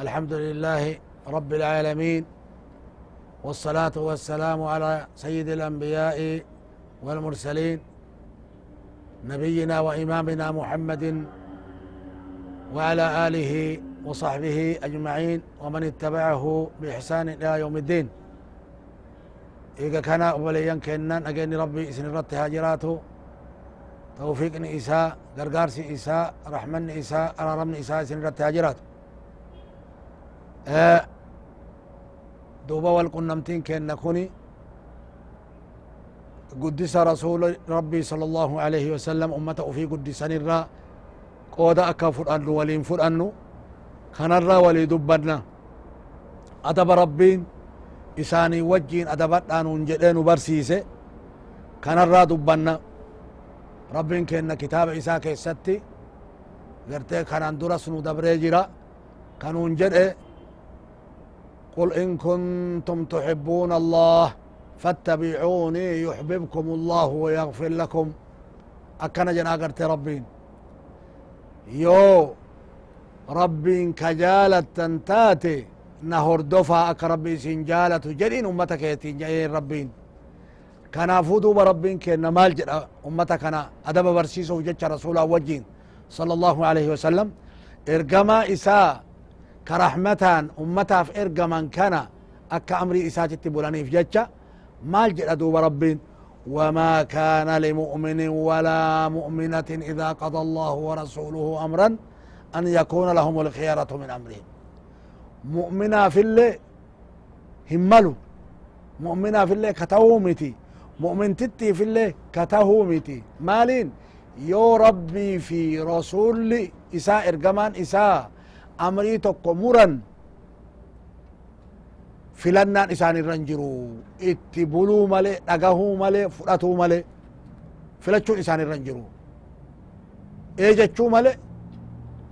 الحمد لله رب العالمين والصلاة والسلام على سيد الأنبياء والمرسلين نبينا وإمامنا محمد وعلى آله وصحبه أجمعين ومن اتبعه بإحسان إلى يوم الدين. إذا كان أوليا كنا أجاني ربي إسن رت هاجراته. توفيقني إساء غرغارسي إساء رحمن إساء أرارمني إساء إسن رت هاجراته. دوبا والقنمتين كنا كوني قدس رسول ربي صلى الله عليه وسلم أمته في قدس نرى قودا أكا فرأنو ولين فرأنو كنرى ولي دبنا أدب ربين إساني وجين أدبت أنون جدين برسيسي كنرى دبنا. ربين كنا كتاب إساء كيستي قرتي كان درس نو دبري جرا كانون جدئ قل إن كنتم تحبون الله فاتبعوني يحببكم الله ويغفر لكم. أكنا جنا قرت ربين. يو ربين كجالة تنتاتي نهر دفا أك ربي سنجالة جرين أمتك يتين ربين. كنا فودو بربين كنا مال جرا أمتك أنا أدب برسيسو جتش رسول وجين. صلى الله عليه وسلم. إرقما إساء كرحمتان أمتاف إرقما كان أكا أمري إساتي بولانيف جتشا. مال جد دوب ربين. وما كان لمؤمن ولا مؤمنة إذا قضى الله ورسوله أمرا أن يكون لهم الخيارة من أمرهم. مؤمنا في اللي هملوا مؤمنا في اللي كتهومتي مؤمن تتي في اللي كتهومتي مالين؟ يو ربي في رسول إساء إرقمان إساء. أمري تقو مرن filannaan isaan irran jiru itti buluu male dhagahuu male fudhatuu male filachuun isaan irran jiru ee jechuu male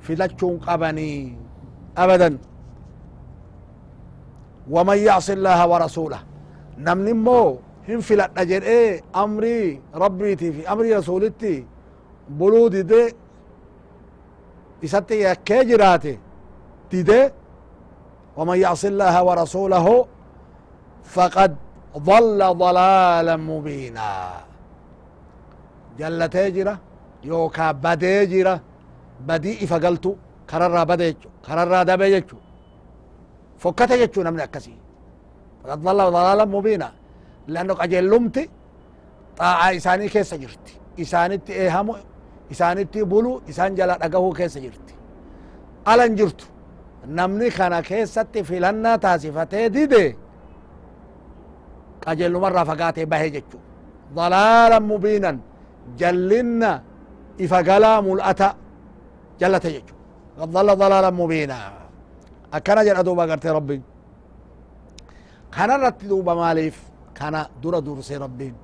filachuun qabanii abadan waman yacsi illaha warasuulah namni immoo hin filadha jedhee amrii rabbiitii fi amrii rasuulitti buluu dide isatti yakkee jiraate dide ومن يعص الله ورسوله فقد ضل ضلالا مبينا. جل تجرة يوكا بدي إفقلتو كررا بديجو كررا دبيجو فكت جتشو نمن أكسي فقد ضل ضلالا مبينا. لأنه أجلمتي طاعة إساني كيس جرتي إسانتي إيهمو إسانتي بلو إسان جلا أقهو كيس جرتي ألن جرتو. نمني خانا كيس ستي في لنا تاسفتي دي دي قجل مرة فقاتي بهجتشو ضلالا مبينا جلنا إفقالا ملأتا جلت هجتشو قد ضل ضلالا مبينا أكنا جل أدوبا قرتي ربي خانا رتدوبا ماليف خانا دورا دور سي ربي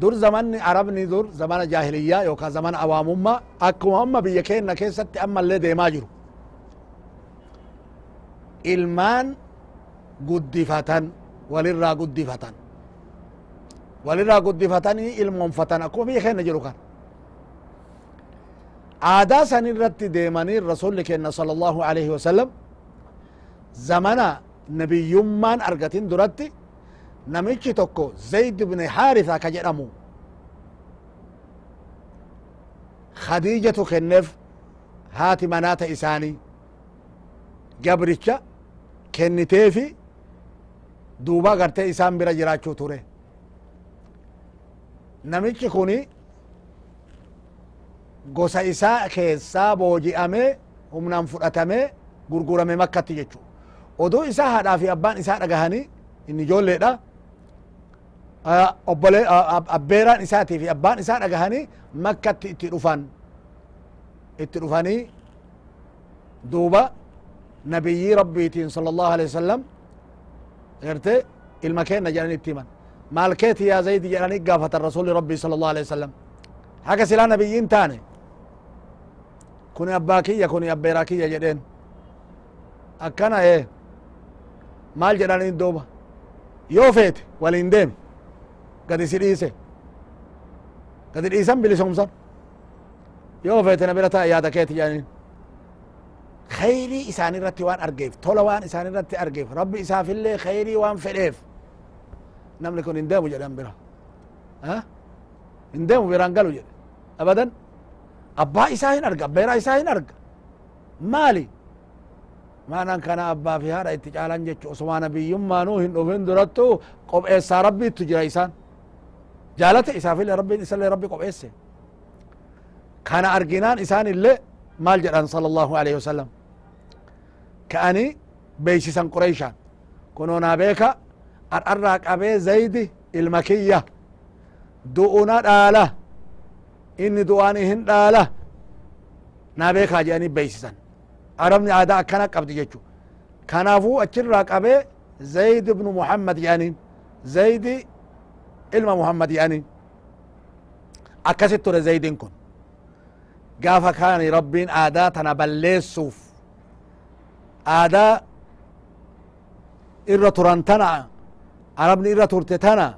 dur zamanni arabni dur zamana jaahiliyyaa yookaan zamana awaamummaa akkuma amma biyya keenna keessatti ammallee deemaa jiru ilmaan guddifatan walirraa guddifatan walirraa guddifatanii ilmoonfatan akkuma biyya keenna jiru kan aadaa san irratti deemanii rasulli keenna sala allahu alaihi wasalam zamana nabiyyummaan argatin duratti namichi tokko zayd bni haritha ka jedhamu khadiijatu kenneef haati manaata isaanii gabricha kenniteefi duuba agartee isaan bira jiraachuu ture namichi kuni gosa isaa keessaa booji'amee humnaan fudhatamee gurgurame makkatti jechu oduu isaa haadhaa fi abbaan isaa dhagahanii inni ijoolleedha obbole abbeeraan isaatii fi abbaan isaa dhagahanii makkatti itti dhufan itti dhufanii دوبا نبي ربيتين صلى الله عليه وسلم. غرتي المكان نجران التيمان مالكيت يا زيد جراني قافة الرسول ربي صلى الله عليه وسلم. حكا سلا نبيين تاني. كوني أباكية كوني أبيراكية جدين. أكنا إيه؟ مال جراني دوبا يوفيت ولين قد إيسي قد الإيسان بلسومسان يوفيت نبيلتا يا دكيت يعني خيري إساني رتي وان أرقيف تولا وان إساني رتي أرقيف ربي إساف اللي خيري وان فليف نملي كون اندامو جدان برا ها اندامو بران قالوا جد أبدا أبا إساهين أرقى بيرا إساهين أرقى مالي ما نان كان أبا هذا اتجالا جيتش عثمان نبي ما نوهن أوفن درتو قب إيسا ربي تجرى إسان جالت إساف اللي ربي إسان اللي ربي قب إيسا كان أرقنان إسان اللي مال جدان صلى الله عليه وسلم. كأني بيسيسا قريشان. كنونا بيكا أرأرق أبي زيد المكية. دؤنا دالة. إني دؤانهن دالة. نابيكا جاني بيسيسا عربني عادة أكنا قبض جيتشو كنافو أچرا قبي زيد بن محمد يعني. زيد علم محمد يعني أكست زيد كن قافا كان ربين آداتنا بلسوف آدا إرى ترانتنا عربني إرى ترتتنا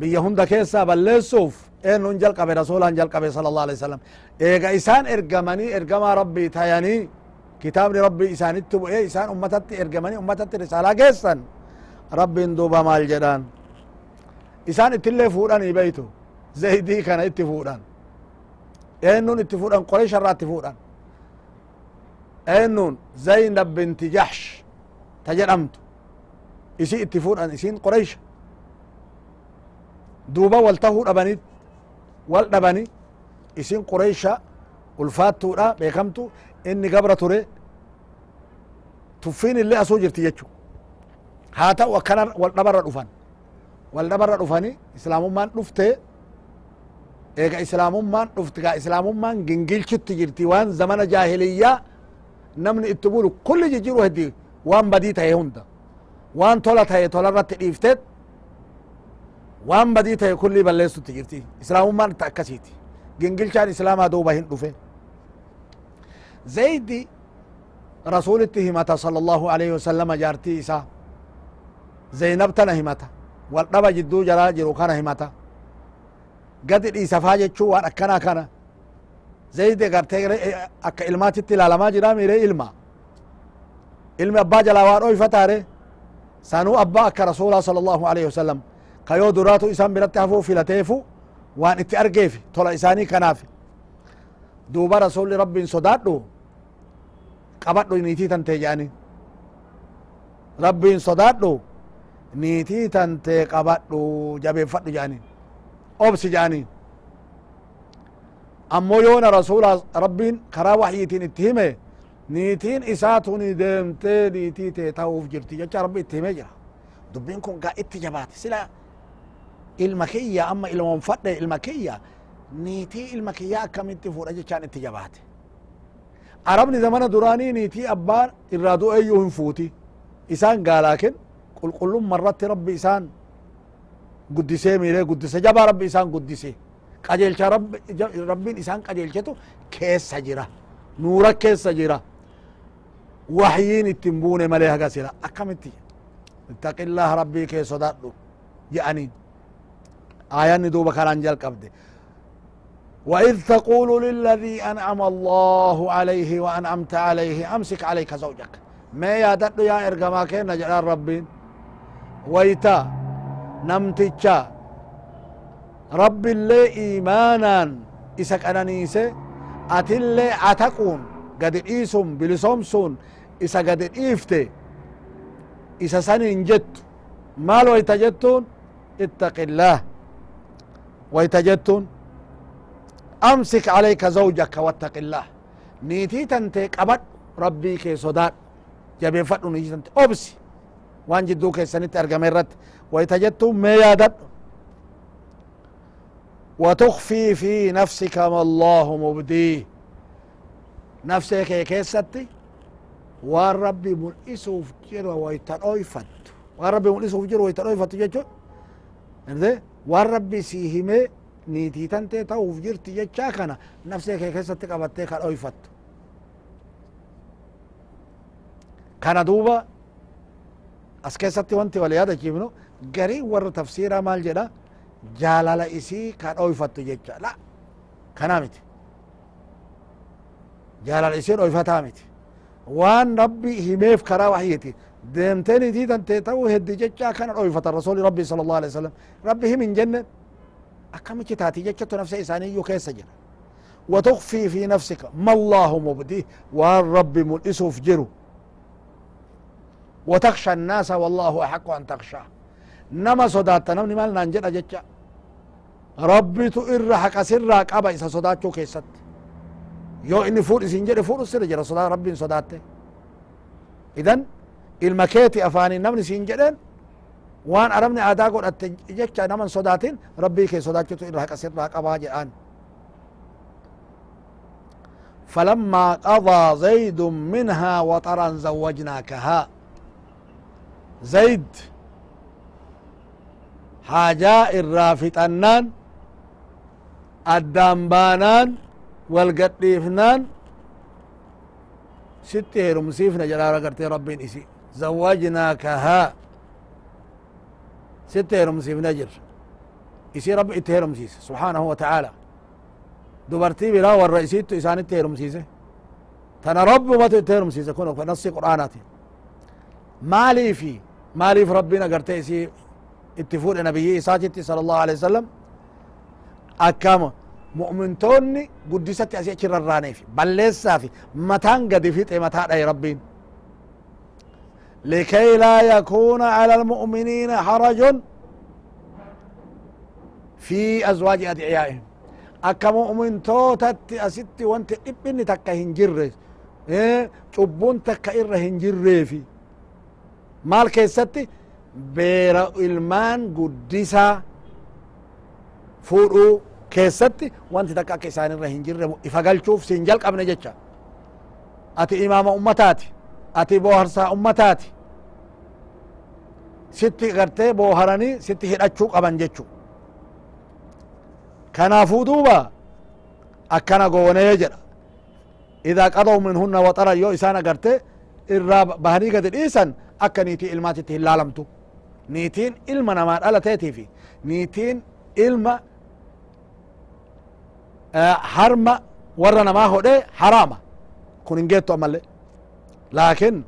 بيا هندا كيسا بلسوف إن ننجل قبي رسول انجل قبي صلى الله عليه وسلم إيغا إسان إرقمني إرقما ربي تياني كتابني ربي إسان اتبو إيه إسان أمتت إرقمني أمتت رسالة كيسا ربي دوبا مال جدان إسان اتلي isaan ittillee fuudhanii beytu zaydii kana itti fuudhan. Eennuun itti fuudhan? Qoreysharraa itti fuudhan. Eennuun zaynab binti jaxsh ta jedhamtu. Isi itti fuudhan isin qoreysha duuba wal tahuu dhabani wal dhabani isin qoreysha ulfaattuudha beekamtu. Inni gabra ture tuffiin illee asuu jirti jechu haa ta'u akkana wal dhabarra dhufan. Wal dhabarra dhufani islaamummaan dhufte eega islaamummaan dhufti gaa islaamummaan gingilchitti jirti waan zamana jaahiliyyaa namni itti bulu kulli jijjiru heddi waan badii tahe hunda waan tola tahe tolarratti dhiiftet waan badii tahe kulli balleessutti jirti islaamummaan itti akkasiiti gingilchaan islaamaa duuba hin dhufe zaydi rasulitti himata sala allahu alayhi wasalama jaartii isaa zaynab tana himata wal dhaba jidduu jaraa jiru kana himata gadi dhiisafaa jechuu waan akkana kana zayde gartee akka ilmaatitti ilaalamaa jira mire ilma ilmi abbaa jalaa waan dhoyfataare sanuu abbaa akka rasuula sala allahu alayhi wasalam ka yoo duraatu isan biratti hafuu filateefu waan itti argeefi tola isaanii kanaaf duuba rasuli rabbiin sodaadhu qabadhu niitii tantee jedhani rabbiin sodaadhu niitii tantee qabadhu jabeeffadhu jedhani obsi jedhaniin ammoo yoona rasula rabbiin karaa waxyiitiin itti hime niitiin isaa tuni deemtee niitii tee ta'uuf jirti jecha rabbi itti himee jira dubbiin kun gaa itti jabaate sila ilma kiyya amma ilmoon fadhe ilma kiyya niitii ilma kiyya akkamitti fuudha jechaan itti jabaate arabni zamana duraanii niitii abbaan irraa du'eeyyuu hin fuuti isaan gaalaakin qulqullumma irratti rabbi isaan guddisee miiree guddise jabaa rabbi isaan guddise qajeelcha rabbiin isaan qajeelchetu keessa jira nuura keessa jira waxyiin ittin buune malee haga sila akkamitti ittaqillaha rabbii kee sodaadhu je'aniin aayanni duuba kanaan jalqabde وإذ تقول للذي أنعم الله عليه وأنعمت عليه أمسك عليك زوجك ما يا يا إرقما كينا جلال ربين ويتا نمتجا رب اللي إيمانا إسك أنانيسي أتلي عتقون قد إيسم بلسومسون إسا قد إيفتي. إسا سنين جت. مال ويتجتون اتق الله. ويتجتون أمسك عليك زوجك واتق الله. نيتي تنتي قبط ربي كي صداد جبي فتو نيتي تنتي. أبسي وان جدو كيساني تارجا ميرات ويتجدت ميادا وتخفي في نفسك ما الله مبدي. نفسك يا كيساتي. وربي مرئس وفجر ويتنويفت. وربي مرئس وفجر ويتنويفت جاتو انذي وربي سيهمي نيتي تنتي تو فجر تيجاكنا نفسك يا كيساتي قبطيك الويفت كان دوبا as keessatti wanti wal yaadachiifnu garii warra tafsiiraa maal jedha jaalala isii ka dhoyfattu jecha la kanaa miti jaalala isii dhoyfataa miti waan rabbi himeef karaa wahyiti deemteen itii tantee ta'uu heddi jecha kana dhoyfata rasuli rabbi sala allahu alaihi wasallam rabbi him hin jenne akkamichi taati jechatu nafsa isaaniiyyuu keessa jira وتخفي في نفسك ما الله مبديه والرب ملئسوف جرو وتخشى الناس والله أحق أن تخشى. نما صدات نمني مال نانجد أجتشا ربي إر حق سر قبا إسا صدات شو كيست. يو إني فور إسين جري فور سر جرى صدات ربي صدات. إذن المكيتي أفاني نمني سين جرين وان أرمني عدا قول أتجتشا نمن صداتين. ربي كي صدات تو إر حق سر قبا جران فلما قضى زيد منها وطرا زوجناكها. زيد. حاجاء الرافطنان الدنبانان والقطيفنان. ست هرمسيفنا جلالة قرتي ربين إسي. زوجناكها. ست هرمسيفنا جر إسي رب إتهرمسيس سبحانه وتعالى. دبرتي بلا والرئيسيت إسان إتهرمسيسه تنا رب ما تتهرمسيسه كونه فنصي قرآناتي. مالي في. مالف ربنا قرتيسي اتفول نبي ساجتي صلى الله عليه وسلم. أكام مؤمن توني قدسات أسيا كر الرانيف بل ليس سافي. متان قد فيت متان أي ربي لكي لا يكون على المؤمنين حرج في أزواج أدعيائهم. أكام مؤمن توتت أسيتي وانت ابني تكهن جره إيه؟ تبون تكهن جره في maal keessatti? Beera ilmaan guddisaa fuudhuu keessatti wanti takka akka isaan irra hin jirre ifa galchuuf siin jalqabne jecha. Ati imaama ummataati ati booharsaa ummataati. Sitti gartee booharanii sitti hidhachuu qaban jechu kanaafuu duuba akkana goonee jedha. Idaa qadaw minhunna waxaran yoo isaan agarte irraa bahanii gadi dhiisan akka niitii ilmaatitti hin laalamtu niitiin ilma namaa dhalateetiifi niitiin ilma harma warra namaa hodhee haraama kun hin geettu ammallee laakin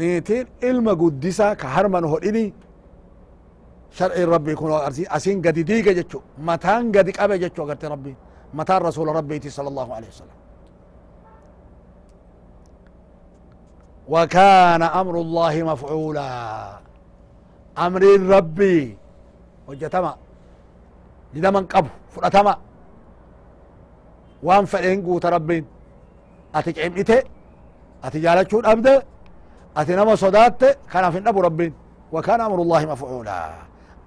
niitiin ilma guddisaa ka harman hodhini sharciin rabbii kun asiin gadi diige jechu mataan gadi qabe jechu agarte rabbiin mataan rasuula rabbiiti sala allahu alehi wasalam وكان أمر الله مفعولا. أمر ربي. وجتما إذا من قب فرتما وان فلين قوت ربين. أتيك عمئته أتجالك شون أبدا أتينا ما كان في النبو ربين. وكان أمر الله مفعولا.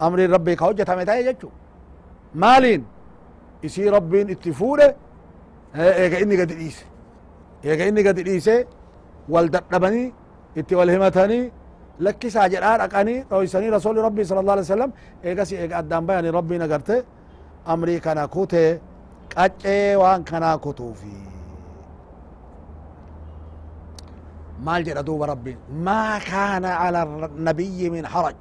أمر ربي كوجة تمتاي مالين. إسي ربين إتفوله. إيه إيه إني قد إيسي. إيه إني قد إيسي. والدبني إتى والهمتاني لكيس ساجر آر أقاني رويساني رسول ربي صلى الله عليه وسلم إيقاسي إيقا أدام بياني ربي نقرت أمريكا ناكوت كاتش وان كنا كتوفي ما الجر أدوب ربي ما كان على النبي من حرج.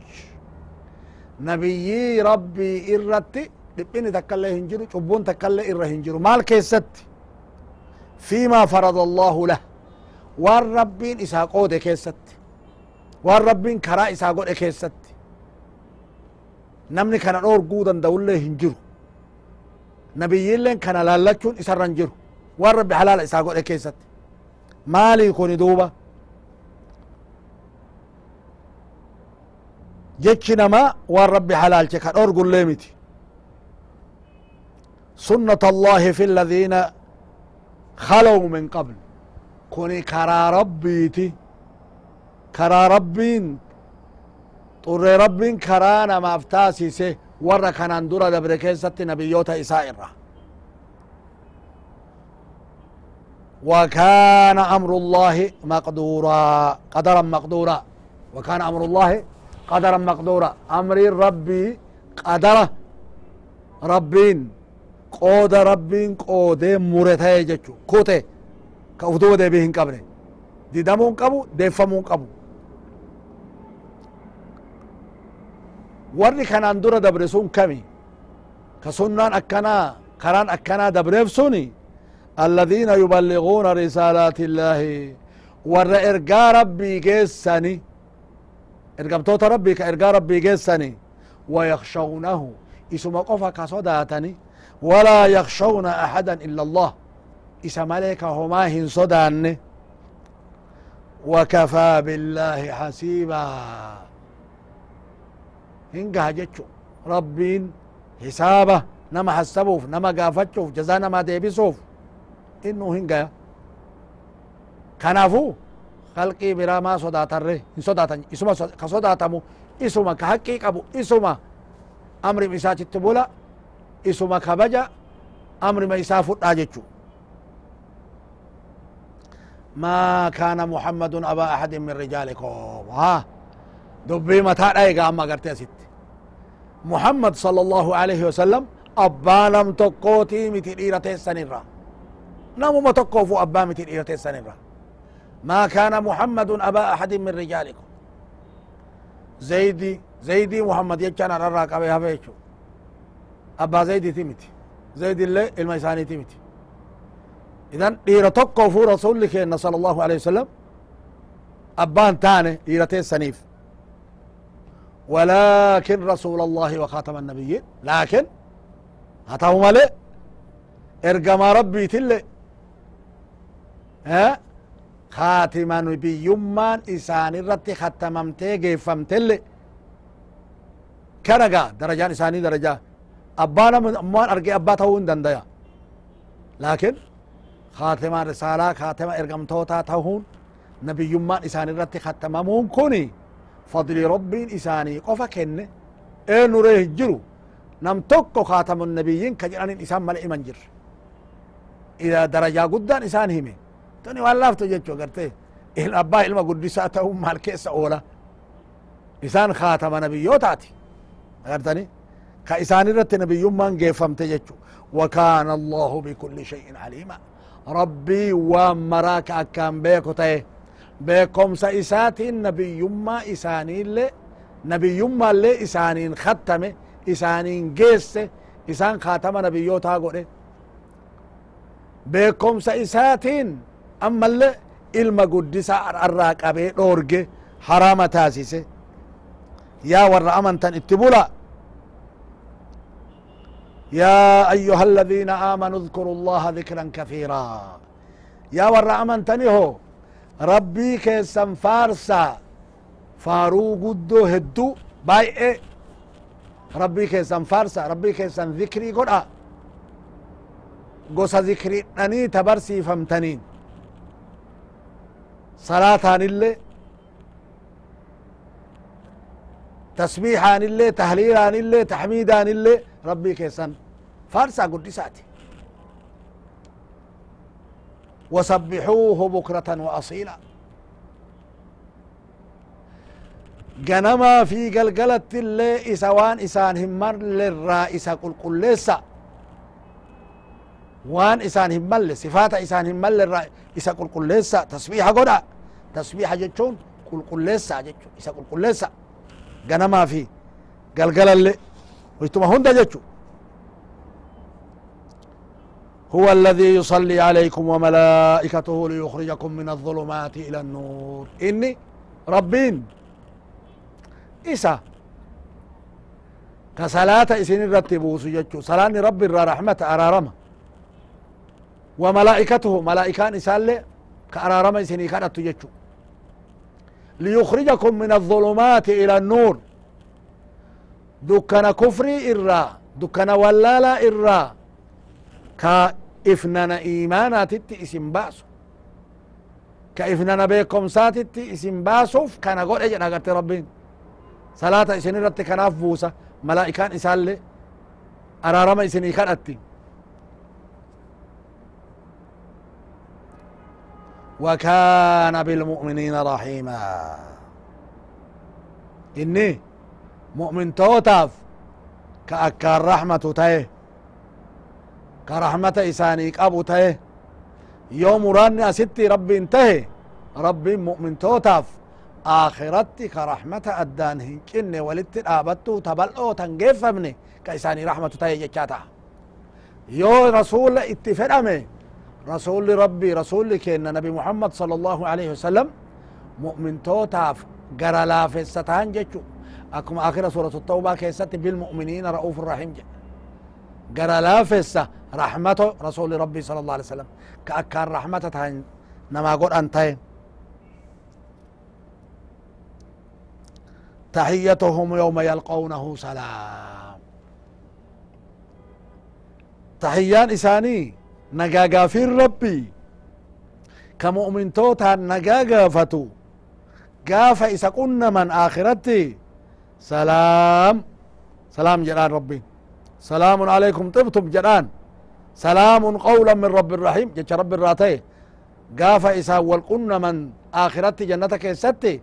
نبي ربي إرتي لبني تكالي هنجرو تكالي إرة هنجرو ما الكيست فيما فرض الله له. Waan rabbiin isaa qoode keessatti. Waan rabbiin karaa isaa godhe keessatti. Namni kana dhoorguu danda'ullee hin jiru. Nabiyyiilleen kana laallachuun isarra hin jiru. Waan rabbi halaala isaa godhe keessatti. Maalii kuni duuba? Jechi namaa waan rabbi halaalche ka dhoorgullee miti. Sunnata allahi fi alladhiina khalow min qabl kuni karaa rabbiiti karaa rabbiin xurre rabbiin karaa namaaf taasise warra kanan dura dabre keessatti nabiyyoota isaa irra وكان أمر الله مقدورا قدرا مقدورا وكان أمر الله قدرا مقدورا أمر ربي قدر ربين قود ربين قود ka uf duuba deebii hin qabne. Didamuu hin qabu deeffamuu hin qabu. Warri kanaan dura dabre sun kami? Ka sunnaan akkanaa karaan akkanaa dabreef suni aladiina yuballiguna risaalaati illaahi warra ergaa rabbii geessani. Ergamtoota rabbii ka ergaa rabbii geessani. Wayakshawnahu isuma qofa ka sodaatani. Walaa yakshawna axada ila allah. ولا يخشون أحدا إلا الله اسم ملك هما هن صدان وكفى بالله حسيبا. هنقها جتشو ربين حسابه نما حسبوف نما قافتشوف جزا نما ديبسوف. إنه هنقها كنافو. خلقي برا ما صداتره إن صداتن إسما كصداتمو إسما كحقي قبو إسما أمر مساج التبولا إسما كبجا. أمر ما يسافو راجتشو ما كان محمد أبا أحد من رجالكم. ها؟ دبي متى رأيك أما قرتي ست. محمد صلى الله عليه وسلم أبا لم تقوتي متي إيرتي السنرة ما تقوفوا أبا متي إيرتي السنرة ما كان محمد أبا أحد من رجالكم. زيدي زيدي محمد يجان على الراقب يا بيشو أبا زيدي تمتي زيد الله الميساني تمتي إذن إيرا تقوفوا رسول لك صلى الله عليه وسلم أبان تاني إيرتي السنيف ولكن رسول الله وخاتم النبيين لكن هتاو مالي ارقما ربي تلي ها؟ خاتم نبيمان إسان الرتي ختممتي قيفمتلي كنقا درجان إساني درجة أبانا من أمان أرقي أبا تهون دنديا لكن خاتم الرسالة خاتم إرقم توتا تهون نبيمان إسان الرتي ختممون كوني فضل ربين إساني قفا كن إيه نوريه جرو نم توكو خاتم النبيين كجران إسان ملئ منجر إذا درجة قدان إسان همي توني واللافتو جيتشو قرتي الأبا إلما قدسا تهم مال كيس أولا۔ إسان خاتم نبيوتاتي قرتني كإسان رت نبيون من قيفمت جيتشو وكان الله بكل شيء عليما rabbii waan maraa ka akkaan beeko ta'e beekomsa isaatiin nabiyyummaa isaaniille nabiyyummaallee isaaniin khattame isaaniin geesse isaan kaatama nabiyyootaa godhe beekomsa isaatiin ammallee ilma guddisa arraa qabee dhoorge harama taasise yaa warra amantan itti bula يا أيها الذين آمنوا اذكروا الله ذكرا كثيرا يا ور أمنتني هو rabbii keessan faarsaa faaruu guddoo hedduu baay'ee rabbii keessan faarsa rabbii keessan zikrii godha gosa zikriidhanii tabarsiifamtaniin salaataanillee tasbiixaanillee tahliilaanillee taxmiidaanillee rabbii keessan faarsaa guddisaati wasabixuuhu bukratan waasiila ganamaa fi galgalatti illee isa waan isaan hin malle irraa isa qulqulleessa waan isaan hin malle sifaata isaan hin malle irraa isa qulqulleessa tasbiiha godha tasbiiha jechuun qulqulleessa jechu isa qulqulleessa ganamaa fi galgalallee ituma hunda jechuudha هو الذي يصلي عليكم وملائكته ليخرجكم من الظلمات إلى النور. إني ربين. إسا. كصلاة إسن الرتبوس جتشو. صلاة رب رحمة أرارمة وملائكته. ملائكان إسال كأرارمة إسني كانت جتشو. ليخرجكم من الظلمات إلى النور. دكنا كفري إرا. دكنا ولالا إرا. Ka ifnana imaanaatitti isin baasu ka ifnana beekomsaatitti isin baasuuf kana godhe jedha agarte rabbiin salaata isin irratti kanaaf buusa malaa'ikaan isaallee araarama isinii kadhatti وكان بالمؤمنين رحيما إني مؤمن توتاف كرحمة إسانيك أبو تيه يوم راني أستي ربي انتهي. ربي مؤمن توتاف. آخرتي كرحمة أدان هنكني ولت آبتو تبلو تنقفمني كإساني رحمة تيه جتشاتا يو رسول اتفرمي رسول ربي رسول كينا نبي محمد صلى الله عليه وسلم. مؤمن توتاف. قرى لافستان جتشو أكم آخر سورة التوبة كيست بالمؤمنين رؤوف الرحيم قرى لافسة رحمته رسول ربي صلى الله عليه وسلم. كأكان رحمته نما قول أنتين تحيتهم يوم يلقونه سلام. تحيان إساني. نقاقا في ربي كمؤمن توتا نقاقا فتو. قافا إسا من آخرتي. سلام. سلام جلال ربي. سلام عليكم طبتم جلال سلام قولا من رب الرحيم جتش رب الراتي قافا إسا والقلنا من آخرتي جنتك ستي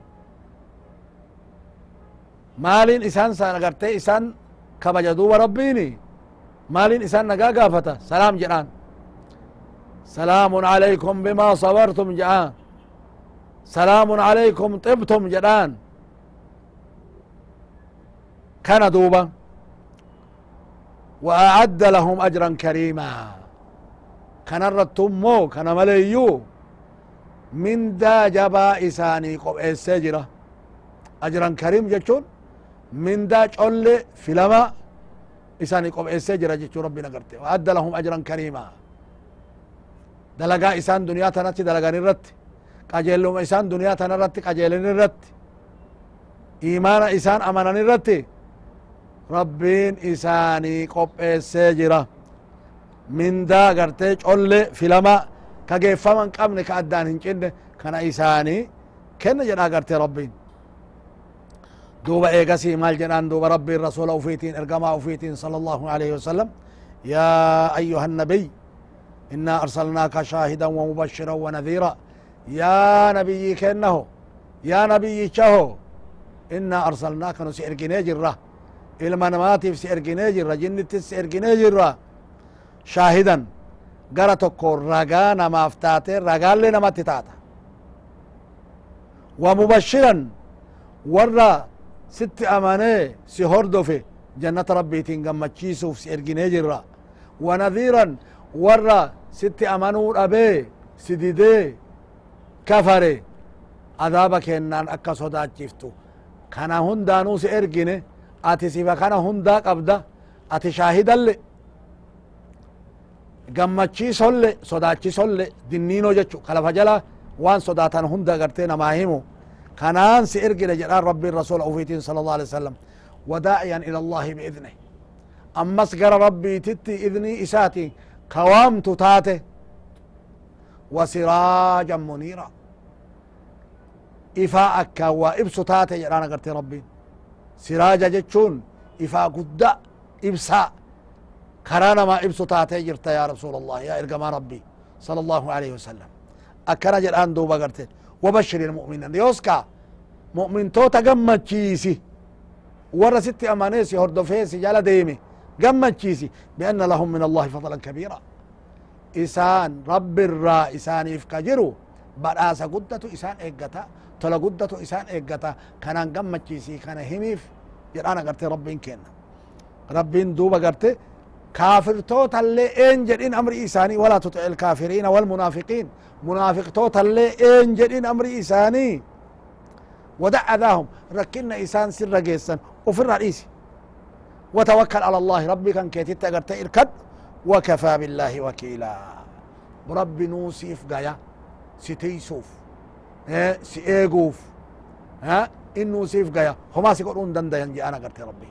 maaliin isaan san agartee isaan kabaja duuba rabbiini maaliin isaan nagaa gaafata salaam jedhaan salaamun alaykum bima sabartum jedhaan salaamun alaykum xibtum jedhaan duuba wa acadda lahum ajran kariima kanarrattu immoo kana maleeyyuu mindaa jabaa isaanii qopheessee jira ajran kariim jechuun mindaa colle filama isani qopheessee jira jechuu rabbiin agarte waadda lahum ajran kariima dalagaa isaan duniyaa tanatti dalagan irratti qajeeluma isaan duniyaa tana irratti qajeelan irratti imaana isaan amanan irratti rabbiin isaanii qopheessee jira. Mindaa gartee colle filama ka geeffaman qabne ka addaan hin cinne kana isaanii kenna jedha gartee rabbiin. دوبا ايغسي مال جنان دوبا ربي الرسول اوفيتين ارقما اوفيتين صلى الله عليه وسلم يا ايها النبي انا ارسلناك شاهدا ومبشرا ونذيرا يا نبي كنه يا نبي شهو انا ارسلناك نسيرقني جرة المنماتي في سيرقني جرة جنت سيرقني جرة شاهدا gara tokko ragaa namaaf taate ragaallee namatti taata wa mubashiran warra sitti amanee si hordofe jannata rabbiitiin gammachiisuuf si erginee jirra wanadhiiran warra sitti amanuu dhabee si didee kafare adaaba kennaan akka sodaachiftu kana hundaanuu si ergine ati sifa kana hundaa qabda ati shaahidalle gammachiisolle sodaachisolle dinniino jechu kalafa jala waan sodaatan hunda gartee namaa himu كنان سيرجل جلال ربي الرسول أوفيتين صلى الله عليه وسلم. وداعيا إلى الله بإذنه. أما سقر ربي تتي إذني إساتي كوام تاته. وسراجا منيرا إفاء أكا وإبس تاته جلانا قرتي ربي سراجا جتشون إفاء قد إبساء كرانا ما إبس تاته جرت يا رسول الله يا إرقما ربي صلى الله عليه وسلم أكنا جلان دوبا قرتي وبشر المؤمنين يوسكا مؤمن توتا قمتشيسي ورا ستي أمانيسي هردوفيسي جالا ديمي قمتشيسي بأن لهم من الله فضلا كبيرا إسان رب الرا إسان بدأسا تلا قدتو إسان إيقتا كانان قمتشيسي كان هميف جرانا قرتي ربين كينا ربين دوبا قرتي كافر توتا اللي انجل إن أمر إساني ولا تطع الكافرين والمنافقين منافق توتا اللي انجل إن أمر إساني ودع أذاهم ركنا إسان سر جيسا وفر رئيسي وتوكل على الله ربي كان كيتي تقرت إركد وكفى بالله وكيلا ربي نوسيف قايا ستيسوف آه سيئيقوف ها إنو سيف قايا. هما سيقولون دندا ينجي. أنا قرت ربي.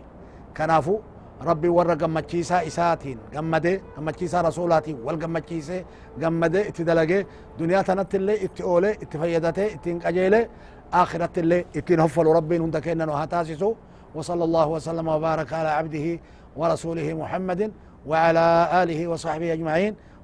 كنافو ربي ورا قمتشيسا إساتين. قمدي قمتشيسا رسولاتي. والقمتشيسي قمدي اتدلقي دنيا تنت اللي اتئولي اتفيدتي اتنقجيلي آخرة اللي اتين هفلوا ربي هند كينا وهتاسسوا وصلى الله وسلم وبارك على عبده ورسوله محمد وعلى آله وصحبه أجمعين.